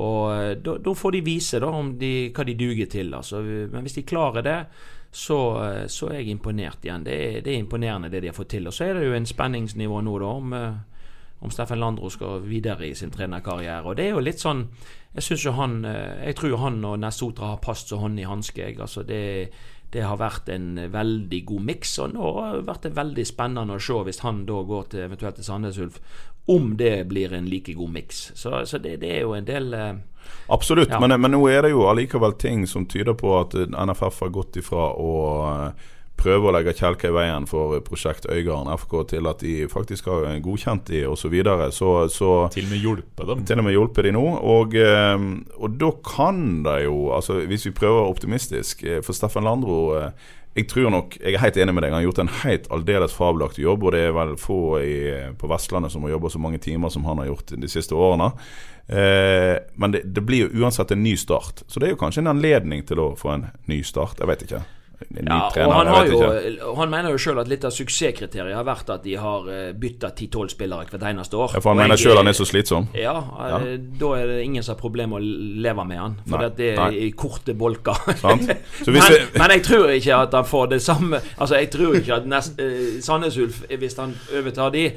og eh, da, da får de vise da om de, hva de duger til. Altså. Men hvis de klarer det, så, eh, så er jeg imponert igjen. Det er, det er imponerende det de har fått til. Og så er det jo en spenningsnivå nå, da, om, eh, om Steffen Landro skal videre i sin trenerkarriere. Og det er jo litt sånn Jeg jo han eh, Jeg tror han og Nessotra har passet så hånd i hanske. Altså, det det har vært en veldig god miks, og nå har det vært veldig spennende å se hvis han da går til eventuelt til Sandnes Ulf, om det blir en like god miks. Så, så det, det er jo en del eh, Absolutt, Ja. men, men nå er det jo allikevel ting som tyder på at NFF har gått ifra å eh, prøve å legge kjelker i veien for prosjekt Øygarden FK til at de faktisk har godkjent de osv. Så, videre. så så Til og med hjulpe dem. til og med hjulpe de nå. Og, eh, og da kan det jo, altså hvis vi prøver optimistisk eh, For Steffen Landro eh, jeg tror nok, jeg er helt enig med deg, han har gjort en helt aldeles fabelaktig jobb. Og det er vel få i, på Vestlandet som har jobba så mange timer som han har gjort de siste årene. Eh, men det, det blir jo uansett en ny start. Så det er jo kanskje en anledning til å få en ny start. Jeg vet ikke. Ja, trener, han, har jo, han mener jo sjøl at litt av suksesskriteriet har vært at de har bytta 10-12 spillere hvert eneste år. Ja, for han Og mener jeg- sjøl han er så slitsom. Ja, ja, da er det ingen som har problemer med å leve med han. For Nei, det er nei. i korte bolker. Men, det- men jeg tror ikke at han får det samme Altså Jeg tror ikke at nest, eh, Sandnes Ulf, hvis han overtar de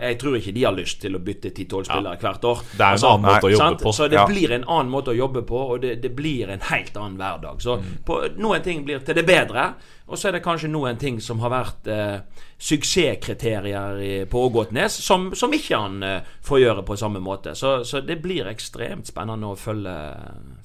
Jeg tror ikke de har lyst til å bytte 10-12 spillere hvert år. Det er en Altså, annen måte å jobbe sant? på. Så det blir en annen måte å jobbe på, og det, det blir en helt annen hverdag. Så Mm. på, noen ting blir til det bedre, og så er det kanskje noen ting som har vært eh, suksesskriterier i, på Ågotnes, som, som ikke han eh, får gjøre på samme måte. Så, så det blir ekstremt spennende å følge,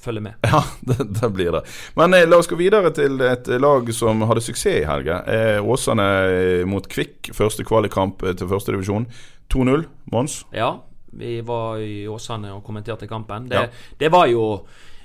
følge med. Ja, det, det blir det. Men eh, la oss gå videre til et lag som hadde suksess i helga. Eh, Åsane eh, mot Kvikk, første kvalikkamp eh, til førstedivisjon. 2-0, Mons. Ja, vi var i Åsane og kommenterte kampen. Det, Ja. det var jo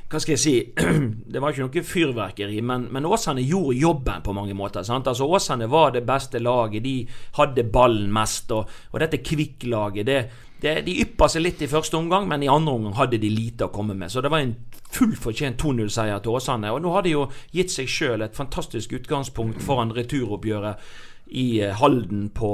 hva skal jeg si Det var ikke noe fyrverkeri, men, men Åsane gjorde jobben på mange måter. Sant? Altså Åsane var det beste laget. De hadde ballen mest. Og, og dette Kvikk-laget det, det, De yppa seg litt i første omgang, men i andre omgang hadde de lite å komme med. Så det var en fullt fortjent 2-0-seier til Åsane. Og nå har de jo gitt seg sjøl et fantastisk utgangspunkt foran returoppgjøret i eh, Halden på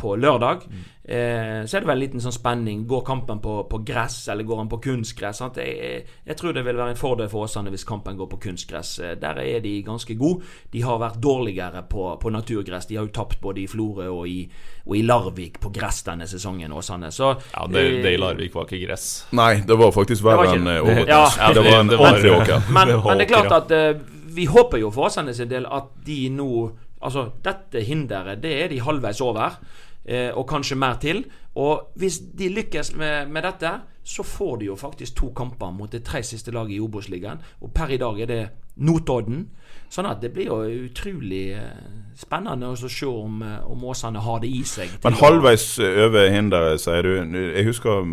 på lørdag. Eh, så er det vel en liten sånn spenning. Går kampen på, på gress, eller går han på kunstgress? Sant? Jeg, jeg tror det vil være en fordel for Åsane hvis kampen går på kunstgress. Eh, Der er de ganske gode. De har vært dårligere på, på naturgress. De har jo tapt både i Florø og i, og i Larvik på gress denne sesongen, Åsane. Så Ja, det, eh, det i Larvik var ikke gress. Nei, det var faktisk verre enn eh, Ågotnes. ja, det, var en ordentlig åker. men, Det men det er klart at eh, vi håper jo for Åsane sin del at de nå Altså, dette hinderet, det er de halvveis over. Eh, og kanskje mer til. Og hvis de lykkes med, med dette, så får de jo faktisk to kamper mot det tre siste laget i Obos-ligaen. Og per i dag er det Notodden. Sånn at det blir jo utrolig eh, spennende å se om, eh, om Åsane har det i seg. Men halvveis over hinderet, sier du. Jeg husker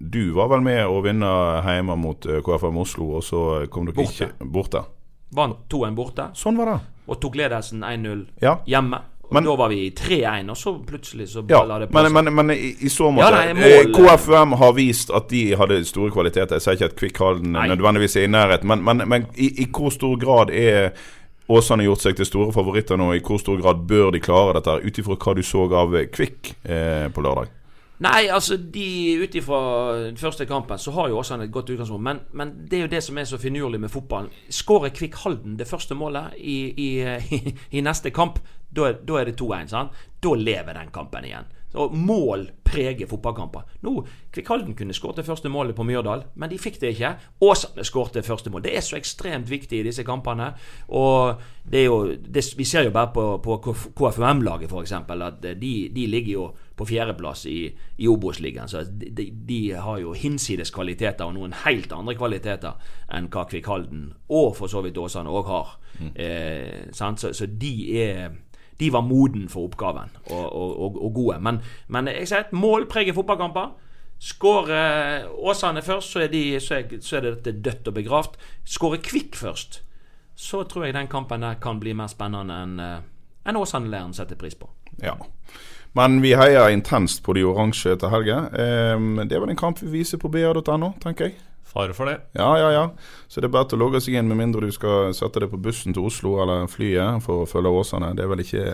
du var vel med å vinne hjemme mot KFM Oslo, og så kom dere Borte. ikke borte. Vant 2-1 borte Sånn var det. og tok ledelsen 1-0 Ja. hjemme. Men- da var vi 3-1, og så plutselig så Ja, det på men, seg. men, men i, i så måte Ja, nei, eh, mål- KFUM har vist at de hadde store kvaliteter. Jeg sier ikke at Kvikk Halden nødvendigvis er i nærheten, men, men, men i, i hvor stor grad er Åsane gjort seg til store favoritter nå? I hvor stor grad bør de klare dette, ut ifra hva du så av Kvikk eh, på lørdag? Nei, altså de ut ifra den første kampen så har jo Åsane et godt utgangspunkt. Men, men det er jo det som er så finurlig med fotballen. Skårer Kvikk Halden det første målet i, i, i, i neste kamp, da da er det 2-1. sant? Da lever den kampen igjen. Og mål preger fotballkamper. Nå, Kvikalden kunne skåret det første målet på Myrdal, men de fikk det ikke. Åsane skåret det første mål. Det er så ekstremt viktig i disse kampene. Og det er jo, det, vi ser jo bare på, på KFUM-laget, f.eks., at de, de ligger jo på fjerdeplass i, i Obos-ligaen. Så de, de, har jo hinsides kvaliteter, og noen helt andre kvaliteter enn hva Kvikalden og for så vidt Åsane, òg har. Eh, sant? Så, så de er de var moden for oppgaven og, og, og, og gode. Men, men jeg sier et mål preger fotballkamper. Skårer Åsane først, så er, de, så er, så er det dette dødt og begravd. Skårer Kvikk først, så tror jeg den kampen der kan bli mer spennende enn en Åsane-læren setter pris på. Ja. Men vi heier intenst på de oransje etter helga. Eh, det vel en kamp vi viser på ba.no, tenker jeg. Fare for det. Ja, ja, ja. Så det er bare til å logge seg inn, med mindre du skal sette deg på bussen til Oslo eller flyet for å følge Åsane. Det er vel ikke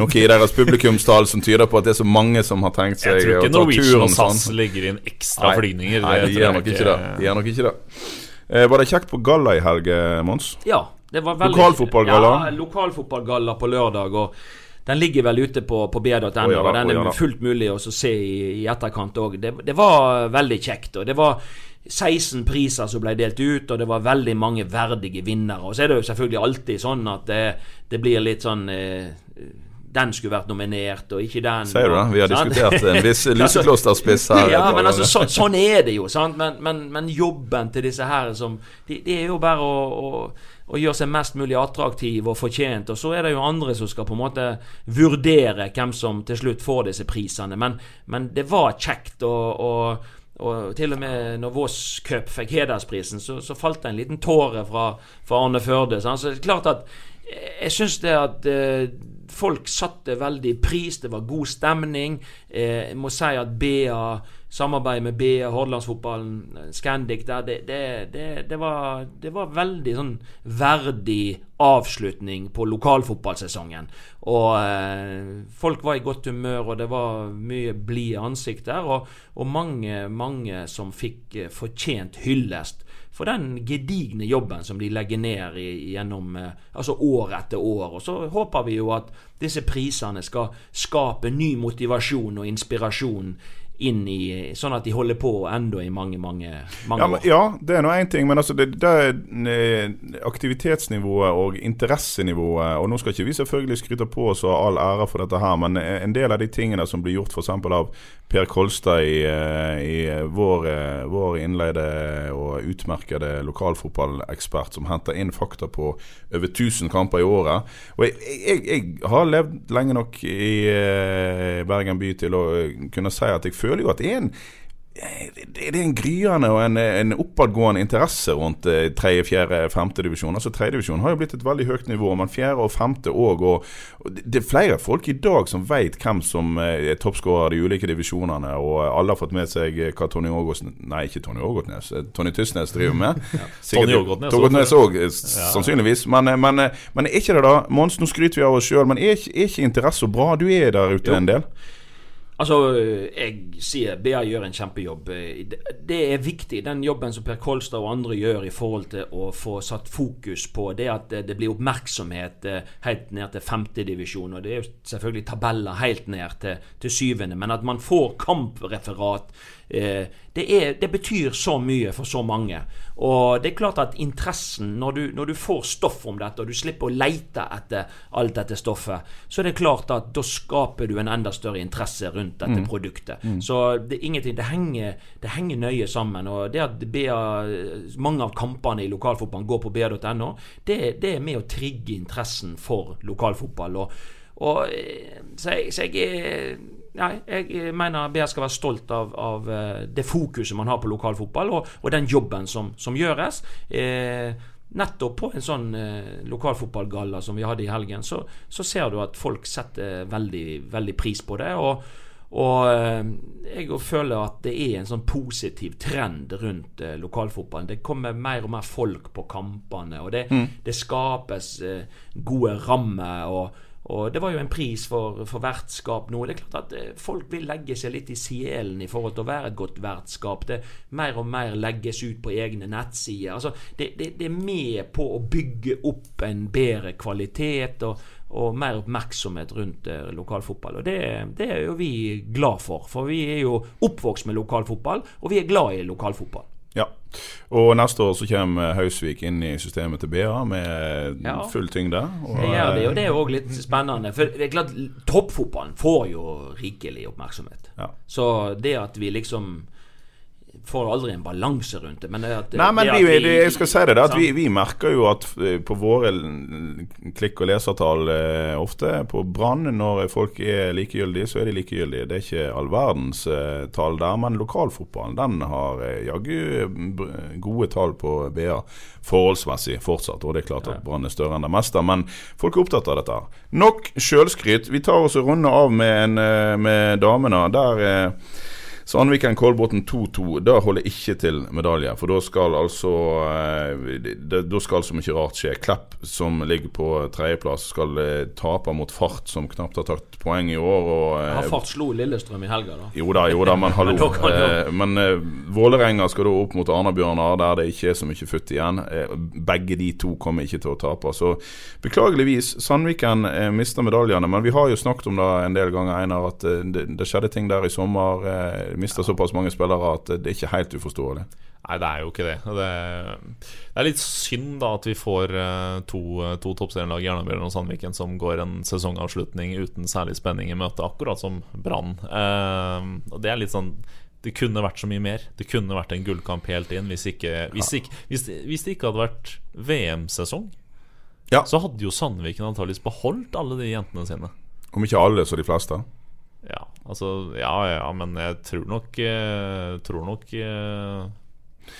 noe i deres publikumstall som tyder på at det er så mange som har tenkt seg å ta turen. Jeg tror ikke Norwegian og SAS sånn. legger inn ekstra Nei, flygninger. Nei, de gjør nok ikke det. De gjør nok ikke det. Eh, var det kjekt på galla i helg, eh, Mons? Ja, det var veldig Lokalfotballgalla? Ja, lokalfotballgalla på lørdag. og den ligger vel ute på, på b.no, oh, ja og den er er ja fullt mulig å se i, i etterkant òg. Det, det var veldig kjekt. og det var 16 priser som ble delt ut, og det var veldig mange verdige vinnere. Og så er det jo selvfølgelig alltid sånn at det, det blir litt sånn eh, Den skulle vært nominert, og ikke den. Sier du det? Vi har Sant? diskutert en viss luseklosterspiss her. Ja, men altså, så, sånn er det jo. Sant? Men, men, men jobben til disse her som Det de er jo bare å, å, å gjøre seg mest mulig attraktiv og fortjent. Og så er det jo andre som skal på en måte vurdere hvem som til slutt får disse prisene. Men, men det var kjekt. og, og og til og med når Voss Cup fikk hedersprisen, så, så falt det en liten tåre fra, fra Arne Førde. sant? Så det er klart at eh, jeg syns det at eh, folk satte veldig pris, det var god stemning. Eh, jeg må si at BA, samarbeidet med BA, Hordalandsfotballen, Scandic der, det, det, det, var, det var veldig sånn verdig avslutning på lokalfotballsesongen. Og eh, folk var i godt humør, og det var mye blide ansikt der. Og, og mange, mange som fikk eh, fortjent hyllest for den gedigne jobben som de legger ned i, gjennom eh, altså år etter år. Og så håper vi jo at disse prisene skal skape ny motivasjon og inspirasjon inn i Sånn at de holder på enda i mange, mange, mange Ja, år. ja, det er nå én ting, men altså det, det er eh, aktivitetsnivået og interessenivået Og nå skal ikke vi selvfølgelig skryte på oss ha all ære for dette her, men en del av de tingene som blir gjort f.eks. av Per Kolstad i, eh, i vår, eh, vår innleide og utmerkede lokalfotballekspert som henter inn fakta på over 1000 kamper i året. Og jeg, jeg, jeg har levd lenge nok i Bergen by til å kunne si at jeg føler jo at det er en det er en gryende og en, en oppadgående interesse rundt eh, tredje, fjerde, femte divisjon. Altså Tredjedivisjon har jo blitt et veldig høyt nivå, men fjerde og femte òg. Og, og det er flere folk i dag som vet hvem som eh, er toppskårer i de ulike divisjonene. Og alle har fått med seg hva Tony Ågotnes Nei, ikke Tony Ågåtnes. eh, Tony Tysnes driver med. Sikkert- Tony også. òg, sannsynligvis. Men, men, men er ikke det da Mons, nå skryter vi av oss sjøl, men er er ikke interesse så bra? Du er der ute Jo. en del. Altså, jeg sier BA gjør en kjempejobb. Det det er viktig, den jobben som Per Kolstad og andre gjør i forhold til å få satt fokus på det at det blir oppmerksomhet eh, helt ned til femtedivisjon. Og det er jo selvfølgelig tabeller helt ned til, til syvende, men at man får kampreferat eh, det, er, det betyr så mye for så mange. Og det er klart at interessen, når du, når du får stoff om dette, og du slipper å leite etter alt dette stoffet, så er det klart at da skaper du en enda større interesse rundt dette produktet. Så det er ingenting Det henger, det henger nøye sammen. Og det at BA, mange av kampene i lokalfotballen går på ba.no, det, det er med å trigge interessen for lokalfotball. Og, og eh, så jeg, så jeg Nei, jeg mener BR skal være stolt av, av eh, det fokuset man har på lokalfotball, og, og den jobben som, som gjøres. Eh, nettopp på en sånn eh, lokalfotballgalla som vi hadde i helgen, så, så ser du at folk setter veldig, veldig pris på det. Og, og eh, jeg føler at det er en sånn positiv trend rundt eh, lokalfotballen. Det kommer mer og mer folk på kampene, og det, det skapes eh, gode rammer. og og Det var jo en pris for, for vertskap nå. Det er klart at eh, Folk vil legge seg litt i selen i forhold til å være et godt vertskap. Det Mer og mer legges ut på egne nettsider. Altså, det, det, det er med på å bygge opp en bedre kvalitet og, og mer oppmerksomhet rundt eh, lokalfotball. Og det, det er jo vi glad for. For vi er jo oppvokst med lokalfotball, og vi er glad i lokalfotball. Og neste år så kommer Hausvik inn i systemet til BA med Ja. full tyngde. Og, Det gjør det, og det er òg litt spennende. For det er klart, toppfotballen får jo rikelig oppmerksomhet. Ja. Så det at vi liksom får aldri en balanse rundt det, men det at Nei, men det vi, vi, jeg skal si det, da, at vi, vi merker jo at eh, på våre klikk- og lesertall eh, ofte på Brann, når folk er likegyldige, så er de likegyldige. Det er ikke all verdens eh, tall der, men lokalfotballen den har eh, jaggu eh, gode tall på BA forholdsmessig fortsatt. Og det er klart at Brann er større enn det meste, men folk er opptatt av dette. Nok sjølskryt. Vi tar oss og runder av med, en, eh, med damene. Der eh, Sandviken Kolbotn 2-2. Da holder ikke til medalje. For da skal altså eh, Da skal så mye rart skje. Klepp, som ligger på tredjeplass, skal eh, tape mot Fart, som knapt har tatt poeng i år. Og, eh, Ja, Fart slo Lillestrøm i helga, da. jo da, jo da, men hallo. Men men Vålerenga skal da opp mot Arna-Bjørnar, der det ikke er så mye futt igjen. Begge de to kommer ikke til å tape. Så beklageligvis, Sandviken mister medaljene. Men vi har jo snakket om det en del ganger, Einar, at det, det skjedde ting der i sommer. Eh, mista såpass mange spillere at eh, det er ikke helt uforståelig. Nei, det er jo ikke det. Det, det er litt synd da at vi får eh, to, to toppserielag, Jernabjørn og Sandviken, som går en sesongavslutning uten særlig spenning i møte, akkurat som Brann. Eh, det er litt sånn Det kunne vært så mye mer. Det kunne vært en gullkamp helt inn hvis, ikke, hvis, ikke, hvis, hvis det ikke hadde vært VM-sesong. Ja. Så hadde jo Sandviken antakeligvis beholdt alle de jentene sine. Om ikke alle, så de fleste. Ja, altså Ja, ja, men jeg tror nok eh, Tror nok eh,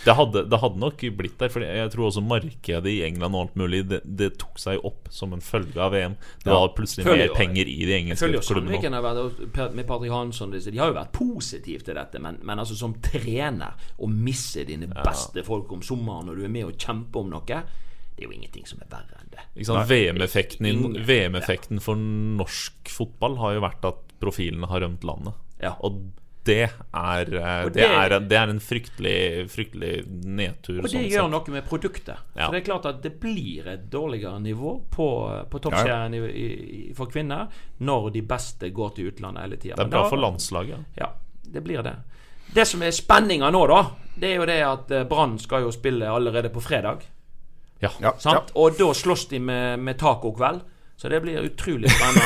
det hadde, det hadde nok blitt der. For jeg tror også markedet i England og alt mulig Det, det tok seg opp som en følge av VM. Det var plutselig Følger mer jo- penger i de Jeg engelske føler jo klubbene. Sandviken har vært og Per- med Patrick Hansson disse, De har jo vært positive til dette, men, men altså som trener å misse dine beste folk om sommeren når du er med og kjemper om noe, det er jo ingenting som er verre enn det. Ikke sant? VM-effekten i- Ingen- VM-effekten for norsk fotball har jo vært at profilene har rømt landet. Ja. Og det er, eh, det, det- er, det er en fryktelig, fryktelig nedtur. Og det sånn gjør sett. noe med produktet. Ja. For det er klart at det blir et dårligere nivå på, på toppserien i, i, for kvinner når de beste går til utlandet hele tida. Det er bra for landslaget. Ja, det blir det. Det som er spenninga nå, da, det er jo det at eh, Brann skal jo spille allerede på fredag. Ja. Ja, Sant? Og da slåss de med, med tacokveld. Så det blir utrolig spennende.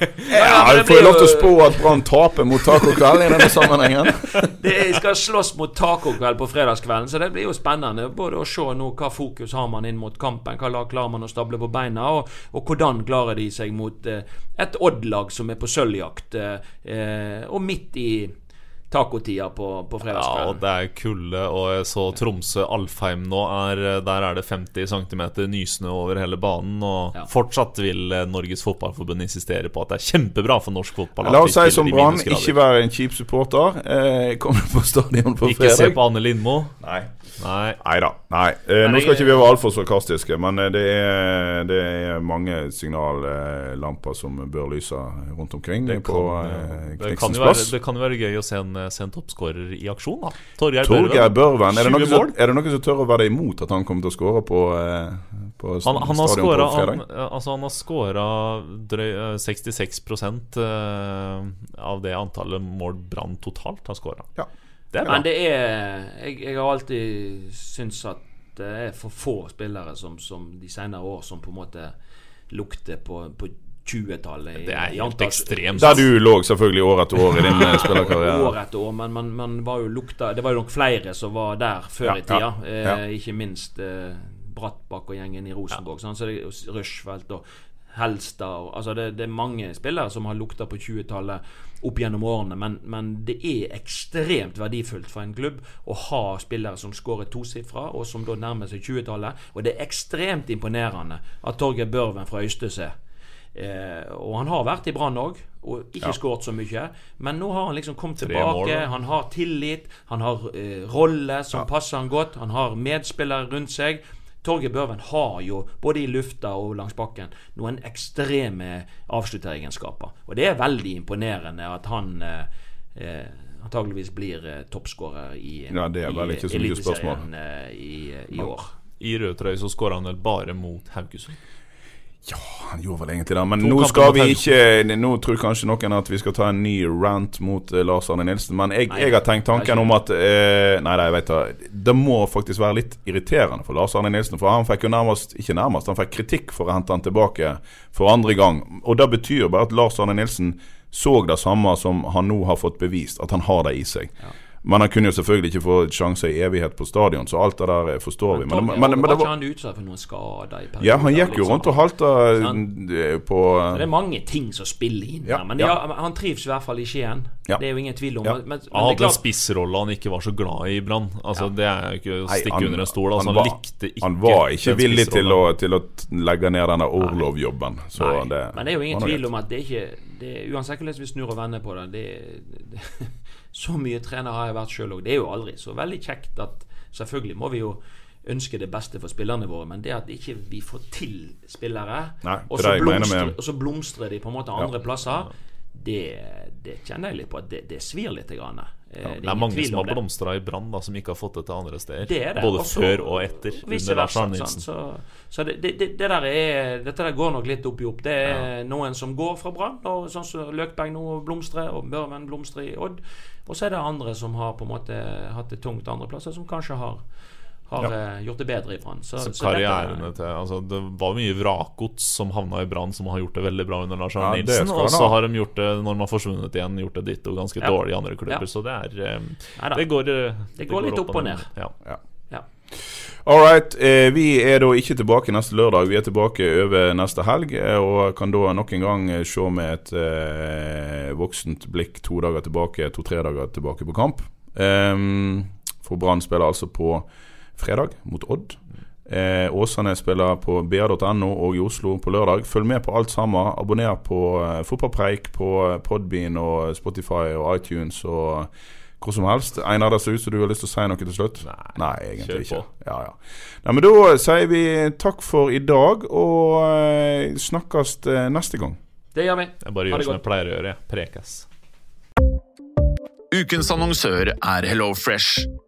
Og, Ja, du får jo lov til å spå at Brann taper mot tacokveld i denne sammenhengen. De skal slåss mot tacokveld på fredagskvelden, så det blir jo spennende. Både å se nå hva fokus har man inn mot kampen, hva lag klarer man å stable på beina, og, og hvordan klarer de seg mot eh, et Odd-lag som er på sølvjakt, eh, eh, og midt i tacotida på, på Ja, og det er kulde, og jeg så Tromsø-Alfheim nå. Er, der er det 50 cm nysnø over hele banen. Og Ja. fortsatt vil eh, Norges Fotballforbund insistere på at det er kjempebra for norsk fotball. La oss si som Brann, ikke være en kjip supporter. Eh, kommer på stadion på Ikke se på Anne Lindmo. Nei. Nei. Nei da. Eh, nå skal ikke vi være altfor sarkastiske, men eh, det er, det er mange signallamper som bør lyse rundt omkring Det på kan, eh, det, kan være, det kan jo være gøy å se en, en toppskårer i aksjon, da. Torgeir Torgeir Børven. Er det, 20 noen som, er det noen som tør å være imot at han kommer til å skåre på, eh, på Han, han stadion scoret, på fredag? han, altså han har skåra eh, 66 eh, av det antallet mål Brann totalt har skåra. Ja. Det er. Men det er jeg, jeg har alltid syntes at det er for få spillere som, som de senere år som på en måte lukter på, på 20-tallet. Det er helt ekstremt. Der du lå selvfølgelig år etter år i din eh, spillerkarriere. År etter år, men man, man var jo lukta Det var jo nok flere som var der før Ja, i tida. ja, ja. Eh, ikke minst eh, Brattbakk og gjengen i Rosenborg. sant? Så det jo Rushfeldt og Helstad og, altså det, det er mange spillere som har lukta på 20-tallet opp gjennom årene, men, men det er ekstremt verdifullt for en klubb å ha spillere som skårer tosifra, og som da nærmer seg 20-tallet. Og det er ekstremt imponerende at Torgeir Børven fra Øystese Eh, og han har vært i Brann òg, og ikke Ja. skåret så mye. Men nå har han liksom kommet tilbake. mål, han har tillit, han har eh, rolle som passer han godt. Han har medspillere rundt seg. Torgeir Børven har jo, både i lufta og langs bakken, noen ekstreme avslutteregenskaper. Og det er veldig imponerende at han eh, eh, antageligvis blir eh, toppskårer i, Ja, i. Eliteserien, eh, i, i år. I rød trøye så skårer han vel bare mot Haugesund. Han gjorde vel egentlig det, men nå skal vi ikke Nå tror kanskje noen at vi skal ta en ny rant mot eh, Lars Arne Nilsen, men jeg, Nei, jeg har tenkt tanken om at eh, Nei, nei, jeg vet det. Det må faktisk være litt irriterende for Lars Arne Nilsen, for han fikk jo nærmest Ikke nærmest, han fikk kritikk for å hente han tilbake for andre gang. Og det betyr bare at Lars Arne Nilsen så det samme som han nå har fått bevist, at han har det i seg. Men han kunne jo selvfølgelig ikke få sjanse i evighet på stadion, så alt det der eh, forstår vi. Men, men, men, men, var ikke han utsatt for noen skader i perioden? ja, han gikk jo liksom? rundt og halta eh, på Så Det er mange ting som spiller inn Ja, her. Men ja. ja, han trives i hvert fall i Skien. Ja. Det er jo ingen tvil om. Ja. Men, men Han hadde en spissrolle han ikke var så glad i Brann. Altså, Det er jo ikke å Nei, stikke han- under en stol. Altså, han, var- likte ikke Han var ikke den villig til å, til å legge ned denne Orlov-jobben. Så nei, det, men det er jo ingen tvil om at det er ikke det Uansett hvordan vi snur og vender på det, det, det Så mye trener har jeg vært sjøl òg. Det er jo aldri så veldig kjekt at Selvfølgelig må vi jo ønske det beste for spillerne våre, men det at ikke vi får til spillere, Nei, og, så er blomstrer, og så blomstrer de på en måte andre plasser, det, det kjenner jeg litt på at det, det svir litt. Grann. Ja, Det er mange som har blomstra i Brann, som ikke har fått det til andre steder. Det er det. Både Også- før og etter. Under Lars Arne? Nilsen. Så, så det, det, der er Dette der går nok litt opp i opp. Det er noen som går fra Brann, sånn som Løkberg nå blomstrer, og Børven blomstrer i Odd. Og så er det andre som har på en måte hatt det tungt andre plasser, som kanskje har, har ja. gjort det bedre i Brann. Så, Så karrierene til altså, Det var mye vrakgods som havna i Brann, som har gjort det veldig bra under Lars Arne Nilsen. Og så har de gjort det, når de har forsvunnet igjen, gjort det ditto ganske Ja. dårlig i andre klubber. Ja. Så det er eh, Det går, det Det går litt opp og ned. Ja. Ja. Ja. All right. Eh, vi er da ikke tilbake neste lørdag. Vi er tilbake over neste helg. Eh, og kan da nok en gang eh, se med et eh, voksent blikk to dager tilbake, to-tre dager tilbake på kamp. Um, for Brann spiller altså på fredag mot Odd. Eh, Åsane spiller på ba.no og i Oslo på lørdag. Følg med på alt sammen. Abonner på eh, Fotballpreik på eh, Podbean og Spotify og iTunes og hvor som helst. Einar, det ser ut som du har lyst til å si noe til slutt? Nei, egentlig ikke. Ja, ja. Nei, men da sier vi takk for i dag, og eh, snakkes eh, neste gang. Det gjør vi. Jeg bare gjør som jeg godt. pleier å gjøre. jeg. Prekes. Ukens annonsør er HelloFresh.